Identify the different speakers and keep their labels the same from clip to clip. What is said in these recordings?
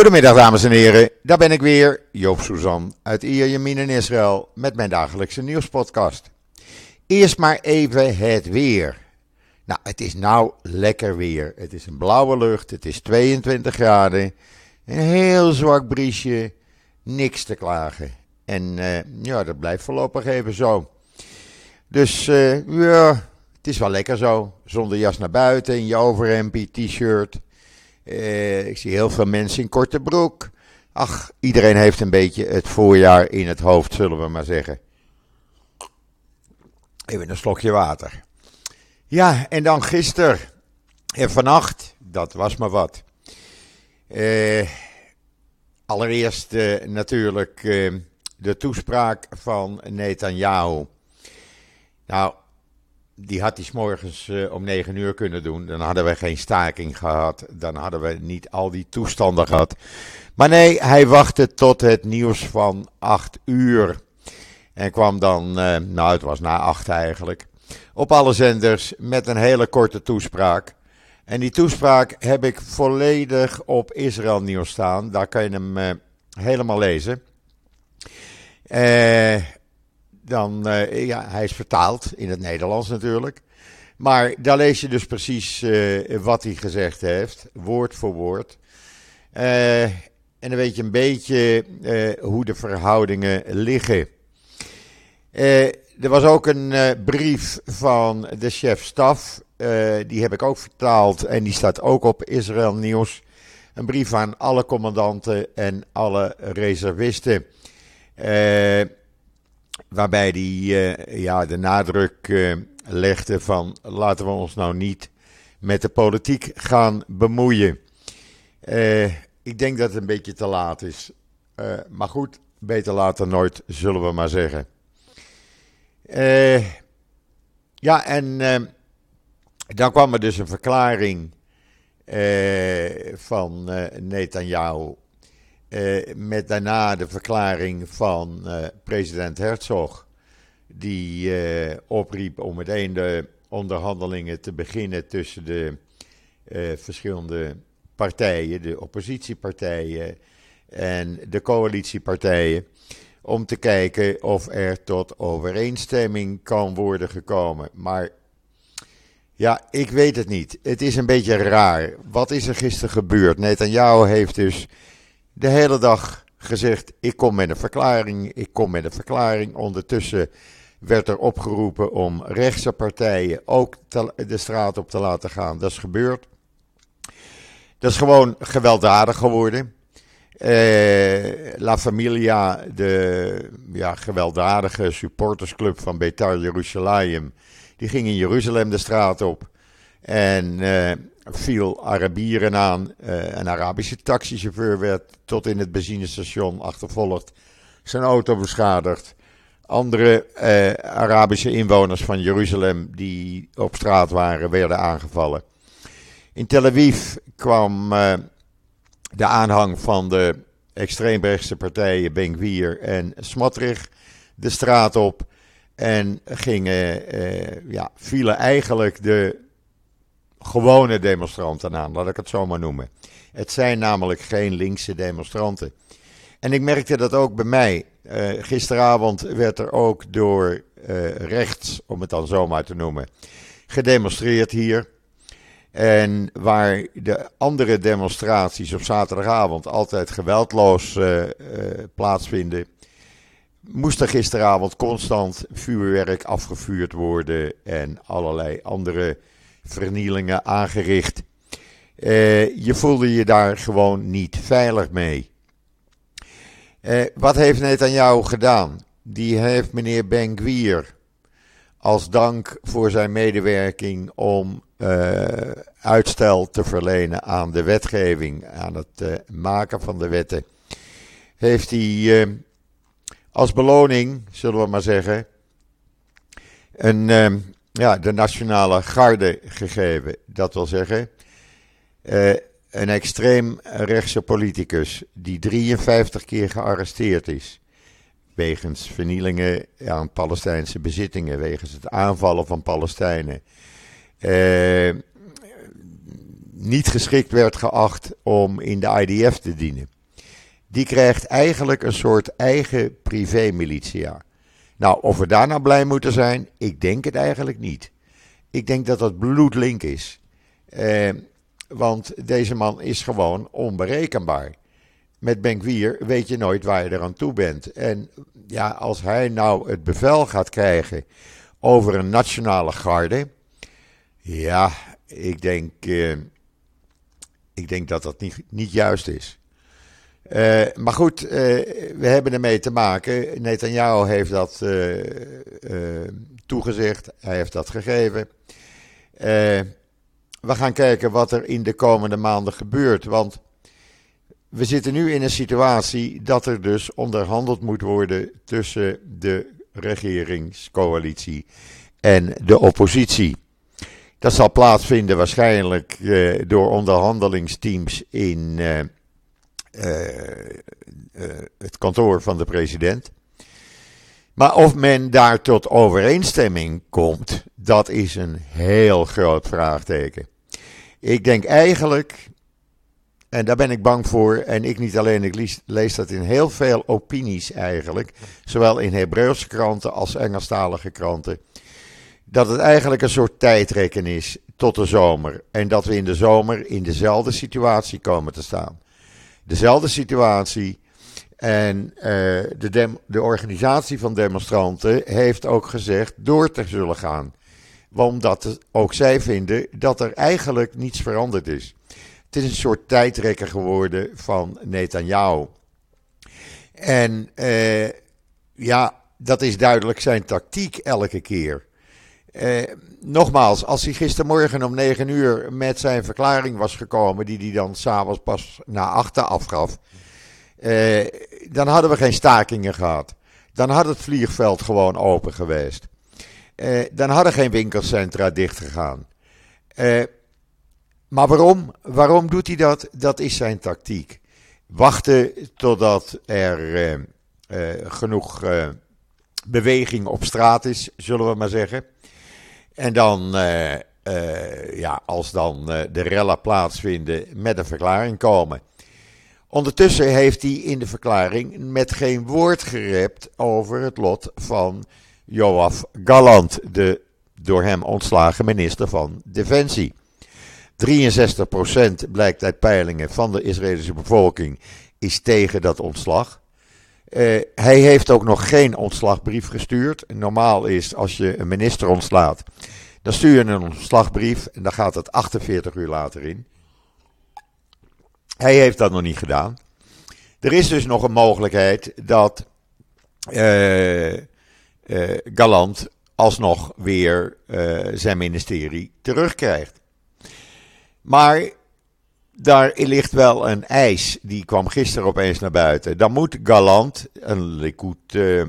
Speaker 1: Goedemiddag dames en heren, daar ben ik weer, Joop Suzan uit Ierjemien in Israël met mijn dagelijkse nieuwspodcast. Eerst maar even het weer. Nou, het is nou lekker weer. Het is een blauwe lucht, het is 22 graden, een heel zwak briesje, niks te klagen. En uh, ja, dat blijft voorlopig even zo. Dus uh, ja, het is wel lekker zo. Zonder jas naar buiten, in je overhempie, t-shirt. Uh, ik zie heel veel mensen in korte broek. Ach, iedereen heeft een beetje het voorjaar in het hoofd, zullen we maar zeggen. Even een slokje water. Ja, en dan gisteren en vannacht, dat was maar wat. Uh, allereerst uh, natuurlijk de toespraak van Netanyahu. Nou, die had hij morgens uh, om 9 uur kunnen doen. Dan hadden we geen staking gehad. Dan hadden we niet al die toestanden gehad. Maar nee, hij wachtte tot het nieuws van 8 uur. En kwam dan, uh, nou het was na 8 eigenlijk, op alle zenders met een hele korte toespraak. En die toespraak heb ik volledig op Israël Nieuws staan. Daar kan je hem uh, helemaal lezen. Eh dan, uh, ja, hij is vertaald in het Nederlands natuurlijk. Maar daar lees je dus precies uh, wat hij gezegd heeft, woord voor woord. Uh, en dan weet je een beetje hoe de verhoudingen liggen. er was ook een brief van de chef-staf, die heb ik ook vertaald en die staat ook op Israël Nieuws. Een brief aan alle commandanten en alle reservisten waarbij hij uh, ja, de nadruk uh, legde van laten we ons nou niet met de politiek gaan bemoeien. Uh, ik denk dat het een beetje te laat is. maar goed, beter later nooit, zullen we maar zeggen. ja, en dan kwam er dus een verklaring van Netanyahu uh, met daarna de verklaring van uh, president Herzog, die uh, opriep om meteen de onderhandelingen te beginnen tussen de verschillende partijen, de oppositiepartijen en de coalitiepartijen, om te kijken of er tot overeenstemming kan worden gekomen. Maar ja, ik weet het niet. Het is een beetje raar. Wat is er gisteren gebeurd? Netanyahu heeft dus de hele dag gezegd: ik kom met een verklaring, ik kom met een verklaring. Ondertussen werd er opgeroepen om rechtse partijen ook de straat op te laten gaan. Dat is gebeurd. Dat is gewoon gewelddadig geworden. Eh, La Familia, de ja, gewelddadige supportersclub van Betar Jerusalem, die ging in Jeruzalem de straat op. En eh, viel Arabieren aan. Uh, een Arabische taxichauffeur werd tot in het benzinestation achtervolgd. Zijn auto beschadigd. Andere uh, Arabische inwoners van Jeruzalem die op straat waren, werden aangevallen. In Tel Aviv kwam de aanhang van de extreemrechtse partijen Ben Gvir en Smotrich de straat op. En gingen, ja, vielen eigenlijk de gewone demonstranten aan, laat ik het zo maar noemen. Het zijn namelijk geen linkse demonstranten. En ik merkte dat ook bij mij. Uh, gisteravond werd er ook door uh, rechts, om het dan zo maar te noemen, gedemonstreerd hier. En waar de andere demonstraties op zaterdagavond altijd geweldloos uh, plaatsvinden, moest er gisteravond constant vuurwerk afgevuurd worden en allerlei andere vernielingen aangericht. Uh, je voelde je daar gewoon niet veilig mee. Uh, wat heeft Netanyahu gedaan? Die heeft meneer Ben Gvir als dank voor zijn medewerking om uh, uitstel te verlenen aan de wetgeving, aan het maken van de wetten, heeft hij als beloning, zullen we maar zeggen, een ja, de nationale garde gegeven. Dat wil zeggen, uh, een extreem rechtse politicus die 53 keer gearresteerd is. Wegens vernielingen aan Palestijnse bezittingen, wegens het aanvallen van Palestijnen. Uh, niet geschikt werd geacht om in de IDF te dienen. Die krijgt eigenlijk een soort eigen privé-militia. Nou, of we daar nou blij moeten zijn, ik denk het eigenlijk niet. Ik denk dat dat bloedlink is. Eh, want deze man is gewoon onberekenbaar. Met Benkwier weet je nooit waar je eraan toe bent. En ja, als hij nou het bevel gaat krijgen over een nationale garde. Ja, ik denk, uh, ik denk dat dat niet, niet juist is. Uh, maar goed, uh, we hebben ermee te maken. Netanyahu heeft dat toegezegd, hij heeft dat gegeven. we gaan kijken wat er in de komende maanden gebeurt. Want we zitten nu in een situatie dat er dus onderhandeld moet worden tussen de regeringscoalitie en de oppositie. Dat zal plaatsvinden waarschijnlijk door onderhandelingsteams in het kantoor van de president. Maar of men daar tot overeenstemming komt, dat is een heel groot vraagteken. Ik denk eigenlijk en daar ben ik bang voor. En ik niet alleen, ik lees, dat in heel veel opinies eigenlijk. Zowel in Hebreeuwse kranten als Engelstalige kranten. Dat het eigenlijk een soort tijdrekken is tot de zomer. En dat we in de zomer in dezelfde situatie komen te staan. Dezelfde situatie. En uh, de, de organisatie van demonstranten heeft ook gezegd door te zullen gaan. Omdat ook zij vinden dat er eigenlijk niets veranderd is. Het is een soort tijdrekker geworden van Netanyahu. En uh, ja, dat is duidelijk zijn tactiek elke keer. Uh, nogmaals, als hij gistermorgen om 9 uur met zijn verklaring was gekomen, die hij dan s'avonds pas na achter afgaf, uh, dan hadden we geen stakingen gehad. Dan had het vliegveld gewoon open geweest. dan hadden geen winkelcentra dichtgegaan. Uh, maar waarom? Waarom doet hij dat? Dat is zijn tactiek. Wachten totdat er uh, uh, genoeg uh, beweging op straat is, zullen we maar zeggen. En dan, ja, als dan de rellen plaatsvinden, met een verklaring komen. Ondertussen heeft hij in de verklaring met geen woord gerept over het lot van Joaf Galland, de door hem ontslagen minister van Defensie. 63% blijkt uit peilingen van de Israëlische bevolking is tegen dat ontslag. Uh, hij heeft ook nog geen ontslagbrief gestuurd. Normaal is als je een minister ontslaat, dan stuur je een ontslagbrief en dan gaat het 48 uur later in. Hij heeft dat nog niet gedaan. Er is dus nog een mogelijkheid dat uh, uh, Galant alsnog weer zijn ministerie terugkrijgt. Maar daar ligt wel een eis. Die kwam gisteren opeens naar buiten. Dan moet Galant, een Likud, uh,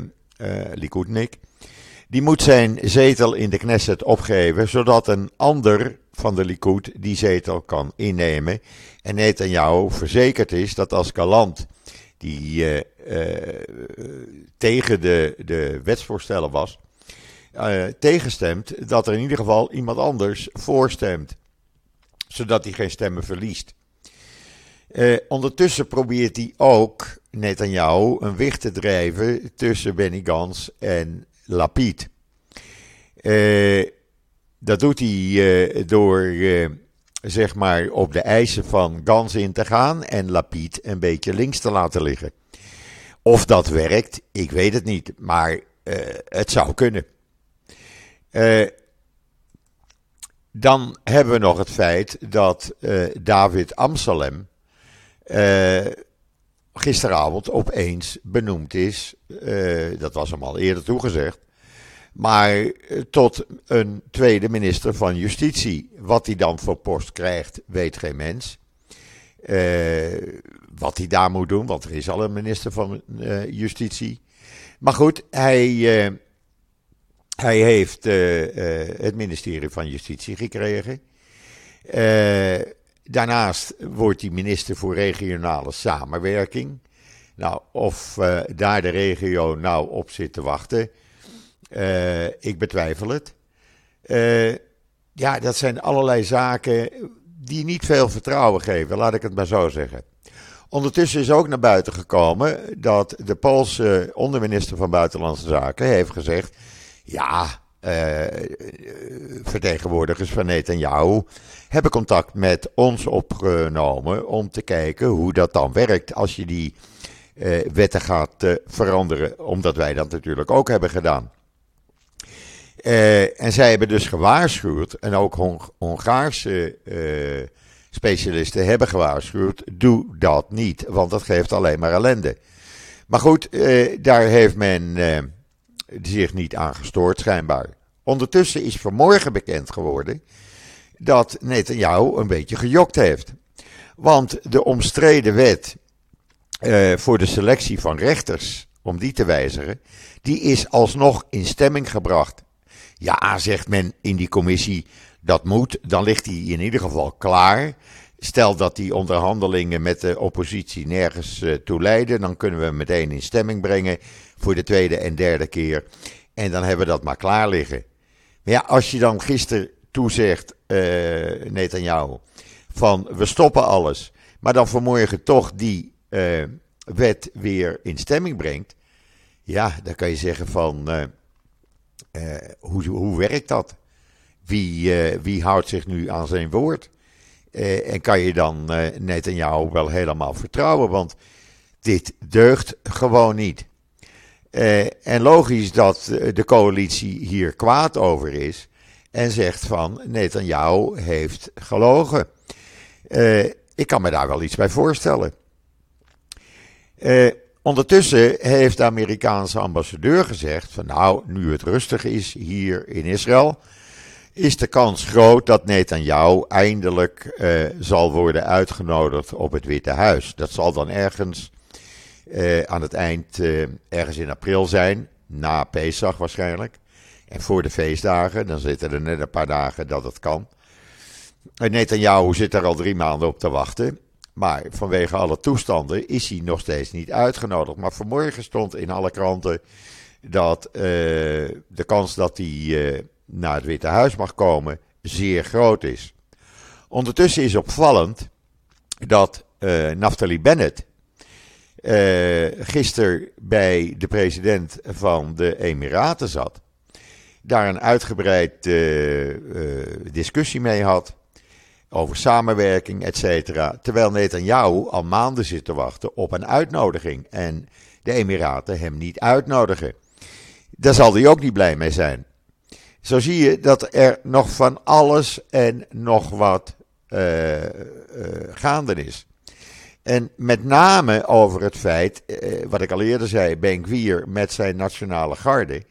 Speaker 1: die moet zijn zetel in de Knesset opgeven, zodat een ander van de Likud die zetel kan innemen. En Netanyahu verzekerd is dat als Galant, die uh, tegen de, de wetsvoorstellen was, tegenstemt, dat er in ieder geval iemand anders voorstemt zodat hij geen stemmen verliest. Uh, ondertussen probeert hij ook, Netanyahu, een wicht te drijven tussen Benny Gans en Lapid. Uh, dat doet hij uh, door, zeg maar, op de eisen van Gans in te gaan en Lapid een beetje links te laten liggen. Of dat werkt, ik weet het niet, maar het zou kunnen. Dan hebben we nog het feit dat David Amsalem gisteravond opeens benoemd is. Uh, dat was hem al eerder toegezegd. Maar tot een tweede minister van Justitie. Wat hij dan voor post krijgt, weet geen mens. wat hij daar moet doen, want er is al een minister van Justitie. Maar goed, hij hij heeft het ministerie van Justitie gekregen. Daarnaast wordt hij minister voor regionale samenwerking. Nou, of daar de regio nou op zit te wachten, ik betwijfel het. ja, dat zijn allerlei zaken die niet veel vertrouwen geven, laat ik het maar zo zeggen. Ondertussen is ook naar buiten gekomen dat de Poolse onderminister van Buitenlandse Zaken heeft gezegd: ja, uh, vertegenwoordigers van Netanyahu hebben contact met ons opgenomen om te kijken hoe dat dan werkt als je die uh, wetten gaat veranderen, omdat wij dat natuurlijk ook hebben gedaan. en zij hebben dus gewaarschuwd, en ook Hongaarse specialisten hebben gewaarschuwd: doe dat niet, want dat geeft alleen maar ellende. Maar goed, eh, daar heeft men eh, zich niet aan gestoord, schijnbaar. Ondertussen is vanmorgen bekend geworden dat Netanyahu een beetje gejokt heeft. Want de omstreden wet uh, voor de selectie van rechters, om die te wijzigen, die is alsnog in stemming gebracht. Ja, zegt men in die commissie, dat moet, dan ligt die in ieder geval klaar. Stel dat die onderhandelingen met de oppositie nergens uh, toe leiden, dan kunnen we hem meteen in stemming brengen voor de tweede en derde keer. En dan hebben we dat maar klaar liggen. Maar ja, als je dan gisteren toezegt, uh, Netanyahu, van we stoppen alles, maar dan vanmorgen toch die uh, wet weer in stemming brengt, ja, dan kan je zeggen van, hoe, hoe werkt dat? Wie, wie houdt zich nu aan zijn woord? En kan je dan uh, Netanyahu wel helemaal vertrouwen? Want dit deugt gewoon niet. Uh, en logisch dat de coalitie hier kwaad over is en zegt van Netanyahu heeft gelogen. ik kan me daar wel iets bij voorstellen. ondertussen heeft de Amerikaanse ambassadeur gezegd van nou, nu het rustig is hier in Israël, is de kans groot dat Netanyahu eindelijk zal worden uitgenodigd op het Witte Huis. Dat zal dan ergens uh, aan het eind, uh, ergens in april zijn, na Pesach waarschijnlijk. En voor de feestdagen, dan zitten er net een paar dagen dat het kan. En Netanyahu zit er al drie maanden op te wachten. Maar vanwege alle toestanden is hij nog steeds niet uitgenodigd. Maar vanmorgen stond in alle kranten dat de kans dat hij naar het Witte Huis mag komen, zeer groot is. Ondertussen is opvallend dat uh, Naftali Bennett uh, gisteren bij de president van de Emiraten zat, daar een uitgebreid uh, discussie mee had over samenwerking, et cetera. Terwijl Netanyahu al maanden zit te wachten op een uitnodiging en de Emiraten hem niet uitnodigen. Daar zal hij ook niet blij mee zijn. Zo zie je dat er nog van alles en nog wat gaande is. En met name over het feit, uh, wat ik al eerder zei, Benkwier met zijn nationale garde.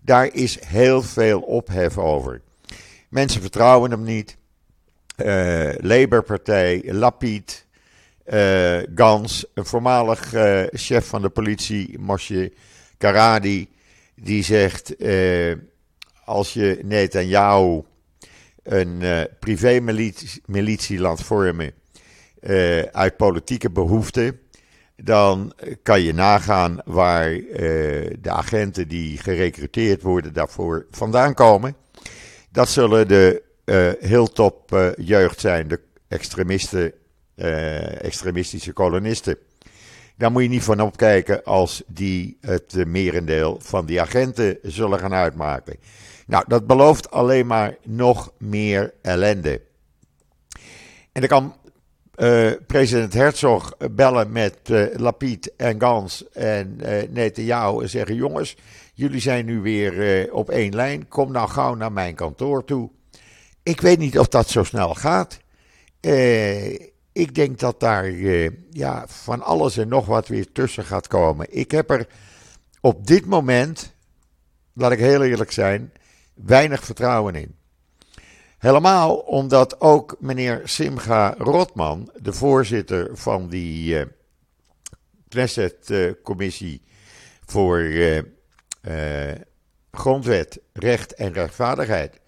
Speaker 1: Daar is heel veel ophef over. Mensen vertrouwen hem niet. Labour-partij, Lapid, Gans, een voormalig chef van de politie, Moshe Karadi, die zegt als je Netanyahu een uh, privé-militie laat vormen uh, uit politieke behoeften, dan kan je nagaan waar uh, de agenten die gerecruiteerd worden daarvoor vandaan komen. Dat zullen de heel top jeugd zijn, de extremisten, extremistische kolonisten. Daar moet je niet van opkijken als die het merendeel van die agenten zullen gaan uitmaken. Nou, dat belooft alleen maar nog meer ellende. En dan kan uh, president Herzog bellen met uh, en Gans en uh, Netanyahu en zeggen: Jongens, jullie zijn nu weer op één lijn. Kom nou gauw naar mijn kantoor toe. Ik weet niet of dat zo snel gaat. ik denk dat daar ja, van alles en nog wat weer tussen gaat komen. Ik heb er op dit moment, laat ik heel eerlijk zijn, weinig vertrouwen in. Helemaal omdat ook meneer Simcha Rotman, de voorzitter van die uh, Knesset-commissie voor uh, uh, grondwet, recht en rechtvaardigheid,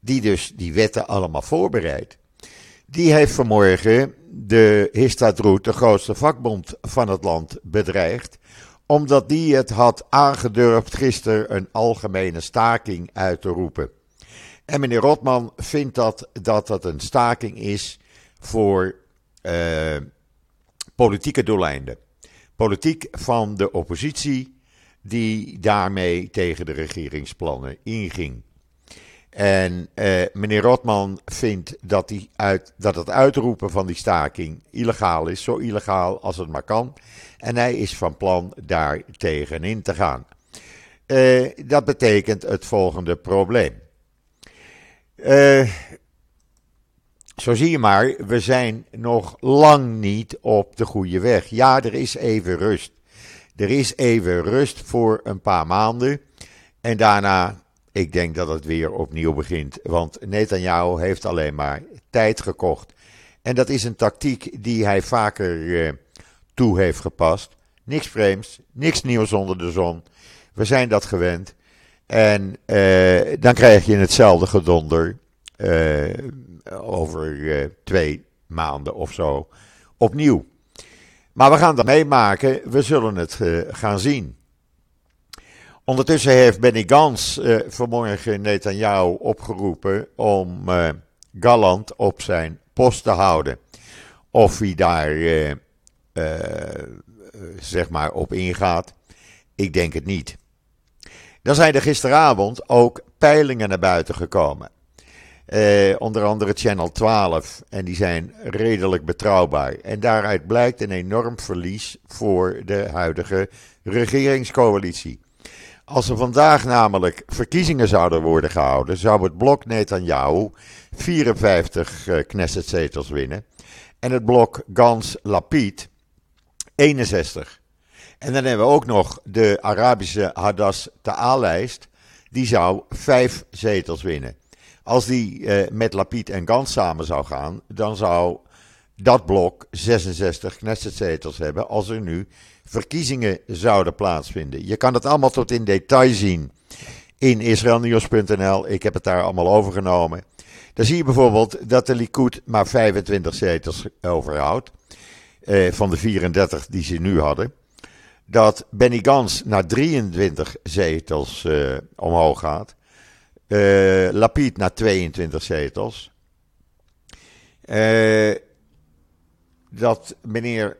Speaker 1: die dus die wetten allemaal voorbereidt, die heeft vanmorgen de Histadroet, de grootste vakbond van het land, bedreigd omdat die het had aangedurfd gisteren een algemene staking uit te roepen. En meneer Rotman vindt dat dat, dat een staking is voor uh, politieke doeleinden. Politiek van de oppositie die daarmee tegen de regeringsplannen inging. En uh, meneer Rotman vindt dat, die uit, dat het uitroepen van die staking illegaal is, zo illegaal als het maar kan. En hij is van plan daar tegenin te gaan. Uh, dat betekent het volgende probleem. Uh, zo zie je maar, we zijn nog lang niet op de goede weg. Ja, er is even rust. Er is even rust voor een paar maanden. En daarna, ik denk dat het weer opnieuw begint. Want Netanyahu heeft alleen maar tijd gekocht. En dat is een tactiek die hij vaker uh, toe heeft gepast. Niks vreemds, niks nieuws onder de zon. We zijn dat gewend. En uh, dan krijg je hetzelfde gedonder. Uh, over uh, twee maanden of zo opnieuw. Maar we gaan dat meemaken, we zullen het gaan zien. Ondertussen heeft Benny Gans vanmorgen Netanyahu opgeroepen om Galland op zijn post te houden. Of hij daar zeg maar op ingaat, ik denk het niet. Dan zijn er gisteravond ook peilingen naar buiten gekomen. Eh, onder andere Channel 12. En die zijn redelijk betrouwbaar. En daaruit blijkt een enorm verlies voor de huidige regeringscoalitie. Als er vandaag namelijk verkiezingen zouden worden gehouden, zou het blok Netanyahu 54 uh, Knessetzetels winnen. En het blok Gans-Lapid 61. En dan hebben we ook nog de Arabische Hadas Ta'al-lijst. Die zou vijf zetels winnen. Als die eh, met Lapid en Gans samen zou gaan, dan zou dat blok 66 Knessetzetels hebben als er nu verkiezingen zouden plaatsvinden. Je kan het allemaal tot in detail zien in israelnieuws.nl. Ik heb het daar allemaal overgenomen. Dan zie je bijvoorbeeld dat de Likud maar 25 zetels overhoudt. Eh, van de 34 die ze nu hadden. Dat Benny Gans naar 23 zetels eh, omhoog gaat. Uh, Lapid naar 22 zetels. Uh, dat meneer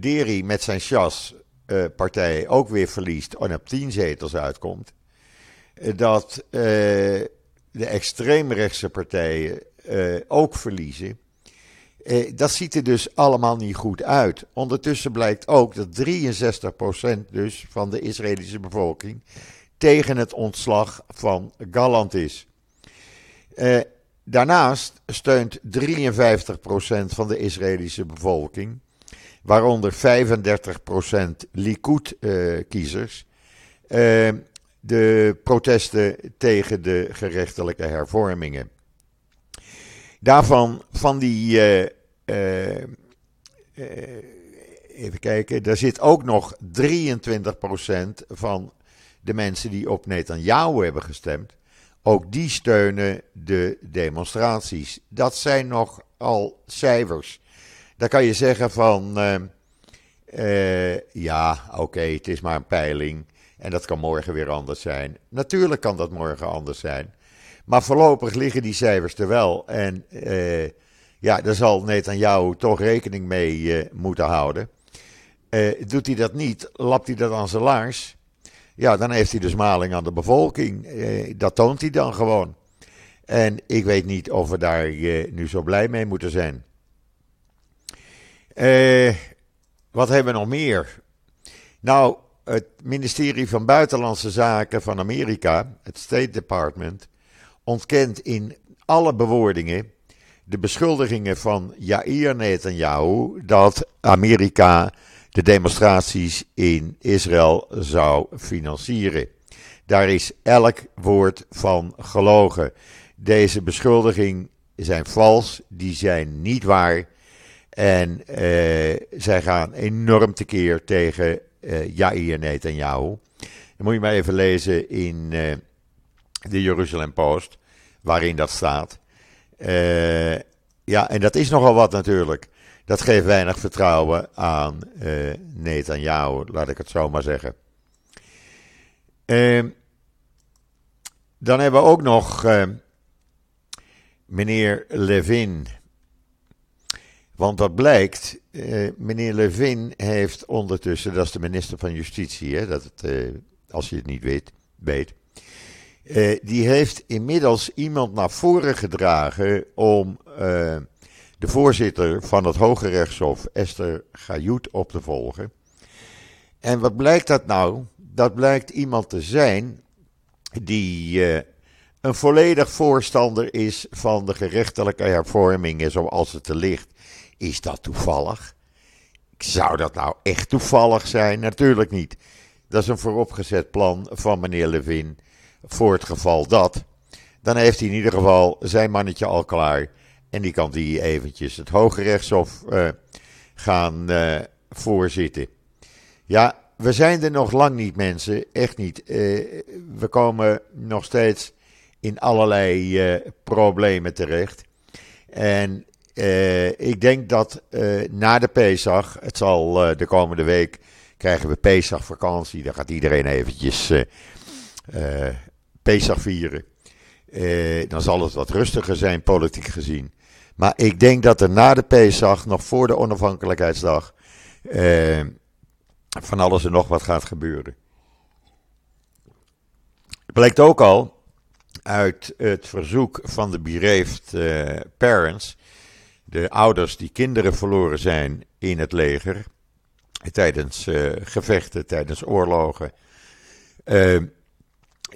Speaker 1: Deri met zijn Chas-partij ook weer verliest en op 10 zetels uitkomt. dat de extreemrechtse partijen ook verliezen. Dat ziet er dus allemaal niet goed uit. Ondertussen blijkt ook dat 63% dus van de Israëlische bevolking tegen het ontslag van Galland is. Eh, daarnaast steunt 53% van de Israëlische bevolking, waaronder 35% Likud-kiezers, uh, de protesten tegen de gerechtelijke hervormingen. Daarvan, van die, eh, eh, even kijken, daar zit ook nog 23% van de mensen die op Netanyahu hebben gestemd, ook die steunen de demonstraties. Dat zijn nog al cijfers. Dan kan je zeggen van, ja, oké, het is maar een peiling en dat kan morgen weer anders zijn. Natuurlijk kan dat morgen anders zijn. Maar voorlopig liggen die cijfers er wel. En uh, ja, daar zal Netanyahu toch rekening mee moeten houden. doet hij dat niet, lapt hij dat aan zijn laars. Ja, dan heeft hij dus maling aan de bevolking. Eh, dat toont hij dan gewoon. En ik weet niet of we daar eh, nu zo blij mee moeten zijn. Eh, wat hebben we nog meer? Nou, het ministerie van Buitenlandse Zaken van Amerika, het State Department, ontkent in alle bewoordingen de beschuldigingen van Yair Netanyahu dat Amerika de demonstraties in Israël zou financieren. Daar is elk woord van gelogen. Deze beschuldigingen zijn vals, die zijn niet waar. En uh, zij gaan enorm tekeer tegen uh, Yair Netanyahu. Dan moet je maar even lezen in uh, de Jerusalem Post, waarin dat staat. ja, en dat is nogal wat natuurlijk. Dat geeft weinig vertrouwen aan uh, Netanyahu, laat ik het zo maar zeggen. Uh, dan hebben we ook nog uh, meneer Levin. Want wat blijkt, uh, meneer Levin heeft ondertussen, dat is de minister van Justitie, hè, dat het, als je het niet weet, weet. Uh, die heeft inmiddels iemand naar voren gedragen om de voorzitter van het Hoge Rechtshof, Esther Gayout, op te volgen. En wat blijkt dat nou? Dat blijkt iemand te zijn die een volledig voorstander is van de gerechtelijke hervormingen zoals het er ligt. Is dat toevallig? Zou dat nou echt toevallig zijn? Natuurlijk niet. Dat is een vooropgezet plan van meneer Levin voor het geval dat. Dan heeft hij in ieder geval zijn mannetje al klaar. En die kan die eventjes het Hoge Rechtshof uh, gaan uh, voorzitten. Ja, we zijn er nog lang niet, mensen. Echt niet. Uh, we komen nog steeds in allerlei problemen terecht. En ik denk dat na de Pesach, het zal de komende week, krijgen we Pesach vakantie. Dan gaat iedereen eventjes Pesach vieren. dan zal het wat rustiger zijn, politiek gezien. Maar ik denk dat er na de Pesach, nog voor de onafhankelijkheidsdag, van alles en nog wat gaat gebeuren. Blijkt ook al uit het verzoek van de bereefd parents de ouders die kinderen verloren zijn in het leger, tijdens gevechten, tijdens oorlogen.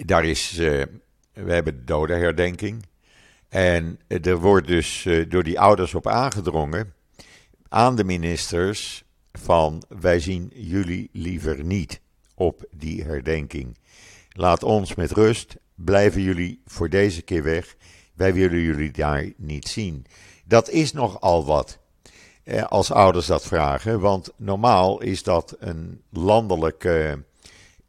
Speaker 1: Daar is, uh, we hebben de dodenherdenking. En er wordt dus door die ouders op aangedrongen aan de ministers van wij zien jullie liever niet op die herdenking. Laat ons met rust, blijven jullie voor deze keer weg. Wij willen jullie daar niet zien. Dat is nogal wat. Eh, als ouders dat vragen. Want normaal is dat een landelijk eh,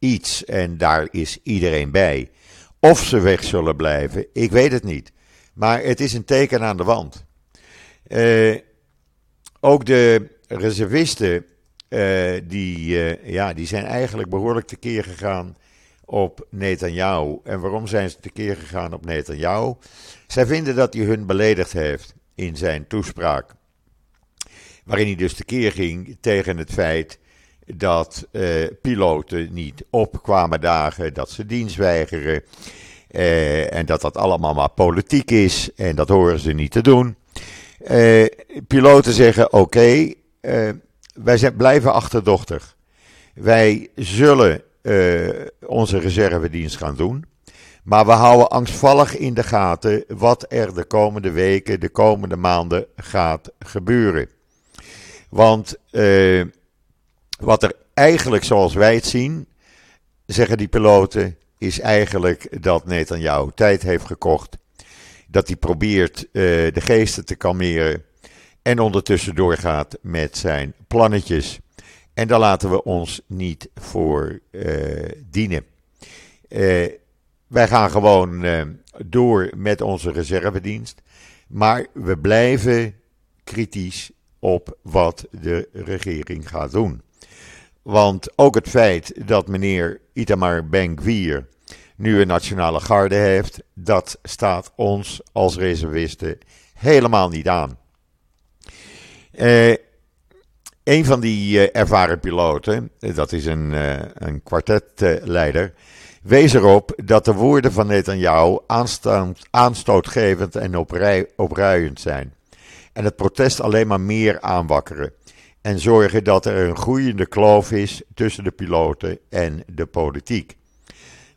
Speaker 1: iets en daar is iedereen bij. Of ze weg zullen blijven, ik weet het niet. Maar het is een teken aan de wand. Eh, ook de reservisten, uh, die, uh, ja, die zijn eigenlijk behoorlijk tekeer gegaan op Netanyahu. En waarom zijn ze tekeer gegaan op Netanyahu? Zij vinden dat hij hun beledigd heeft in zijn toespraak. Waarin hij dus tekeer ging tegen het feit dat uh, piloten niet opkwamen dagen, dat ze dienst weigeren. Uh, en dat dat allemaal maar politiek is en dat horen ze niet te doen. Uh, piloten zeggen: oké, wij zijn, blijven achterdochtig. Wij zullen onze reservedienst gaan doen. Maar we houden angstvallig in de gaten wat er de komende weken, de komende maanden gaat gebeuren. Want wat er eigenlijk, zoals wij het zien, zeggen die piloten, is eigenlijk dat Netanyahu tijd heeft gekocht. Dat hij probeert uh, de geesten te kalmeren. En ondertussen doorgaat met zijn plannetjes. En daar laten we ons niet voor uh, dienen. Uh, wij gaan gewoon door met onze reservedienst. Maar we blijven kritisch op wat de regering gaat doen. Want ook het feit dat meneer Itamar Ben-Gvir nu een nationale garde heeft, dat staat ons als reservisten helemaal niet aan. Uh, een van die uh, ervaren piloten, dat is een, een kwartetleider, wees erop dat de woorden van Netanyahu aanstootgevend en opruiend zijn. En het protest alleen maar meer aanwakkeren. En zorgen dat er een groeiende kloof is tussen de piloten en de politiek.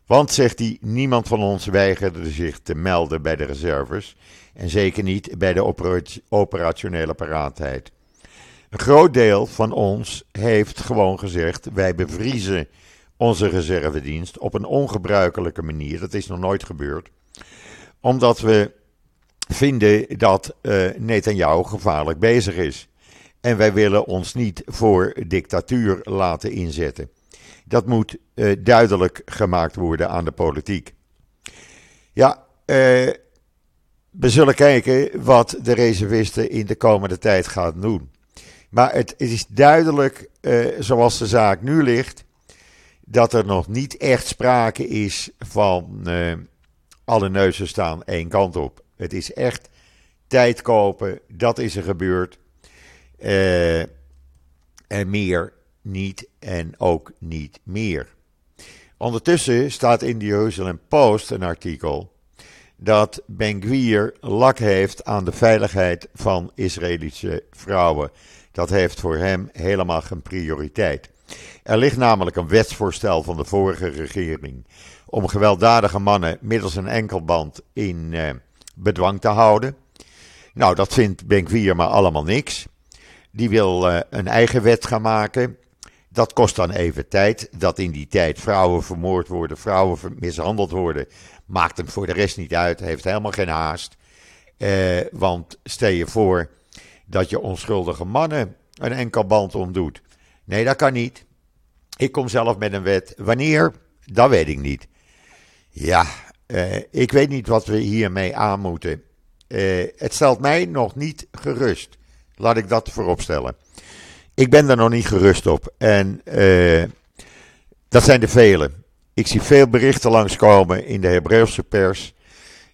Speaker 1: Want, zegt hij, niemand van ons weigerde zich te melden bij de reserves. En zeker niet bij de operationele paraatheid. Een groot deel van ons heeft gewoon gezegd: wij bevriezen onze reservedienst op een ongebruikelijke manier. Dat is nog nooit gebeurd. Omdat we vinden dat uh, Netanyahu gevaarlijk bezig is. En wij willen ons niet voor dictatuur laten inzetten. Dat moet uh, duidelijk gemaakt worden aan de politiek. Ja, uh, we zullen kijken wat de reservisten in de komende tijd gaan doen. Maar het, is duidelijk, uh, zoals de zaak nu ligt, dat er nog niet echt sprake is van alle neuzen staan één kant op. Het is echt tijd kopen, dat is er gebeurd. En meer niet en ook niet meer. Ondertussen staat in de Jerusalem Post een artikel dat Ben-Gvir lak heeft aan de veiligheid van Israëlische vrouwen. Dat heeft voor hem helemaal geen prioriteit. Er ligt namelijk een wetsvoorstel van de vorige regering om gewelddadige mannen middels een enkelband in eh, bedwang te houden. Nou, dat vindt Ben-Gvir maar allemaal niks. Die wil eh, een eigen wet gaan maken. Dat kost dan even tijd. Dat in die tijd vrouwen vermoord worden, vrouwen mishandeld worden, maakt hem voor de rest niet uit. Heeft helemaal geen haast. Eh, want stel je voor dat je onschuldige mannen een enkelband omdoet. Nee, dat kan niet. Ik kom zelf met een wet. Wanneer? Dat weet ik niet. Ja, eh, ik weet niet wat we hiermee aan moeten. Het stelt mij nog niet gerust. Laat ik dat voorop stellen. Ik ben er nog niet gerust op. En uh, dat zijn de vele. Ik zie veel berichten langskomen in de Hebreeuwse pers.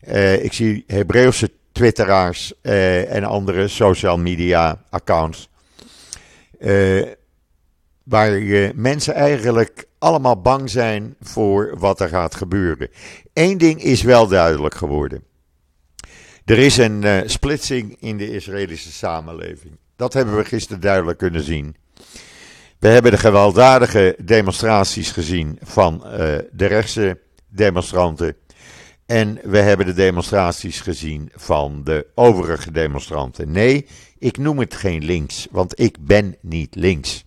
Speaker 1: Uh, ik zie Hebreeuwse twitteraars uh, en andere social media accounts. waar mensen eigenlijk allemaal bang zijn voor wat er gaat gebeuren. Eén ding is wel duidelijk geworden. Er is een splitsing in de Israëlische samenleving. Dat hebben we gisteren duidelijk kunnen zien. We hebben de gewelddadige demonstraties gezien van uh, de rechtse demonstranten. En we hebben de demonstraties gezien van de overige demonstranten. Nee, ik noem het geen links, want ik ben niet links.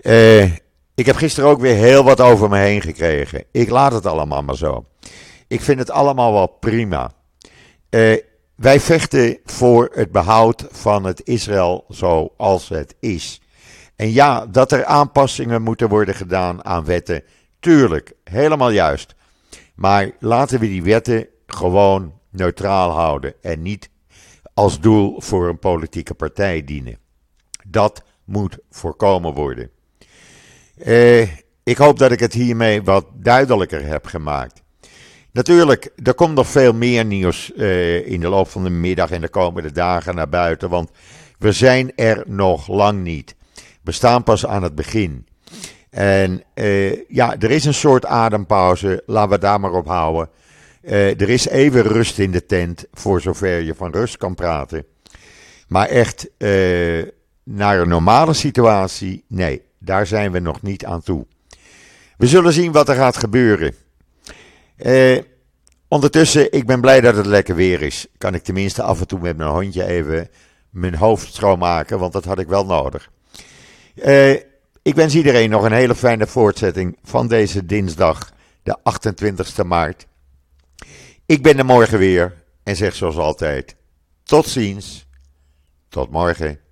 Speaker 1: Uh, ik heb gisteren ook weer heel wat over me heen gekregen. Ik laat het allemaal maar zo. Ik vind het allemaal wel prima. Uh, wij vechten voor het behoud van het Israël zoals het is. En ja, dat er aanpassingen moeten worden gedaan aan wetten, tuurlijk, helemaal juist. Maar laten we die wetten gewoon neutraal houden en niet als doel voor een politieke partij dienen. Dat moet voorkomen worden. Eh, ik hoop dat ik het hiermee wat duidelijker heb gemaakt. Natuurlijk, er komt nog veel meer nieuws uh, in de loop van de middag en de komende dagen naar buiten, want we zijn er nog lang niet. We staan pas aan het begin. En uh, ja, er is een soort adempauze, laten we daar maar op houden. Uh, er is even rust in de tent, voor zover je van rust kan praten. Maar echt naar een normale situatie, nee, daar zijn we nog niet aan toe. We zullen zien wat er gaat gebeuren. Uh, ondertussen, ik ben blij dat het lekker weer is. Kan ik tenminste af en toe met mijn hondje even mijn hoofd schoonmaken, want dat had ik wel nodig. Uh, ik wens iedereen nog een hele fijne voortzetting van deze dinsdag, de 28 maart. Ik ben er morgen weer en zeg zoals altijd: tot ziens, tot morgen.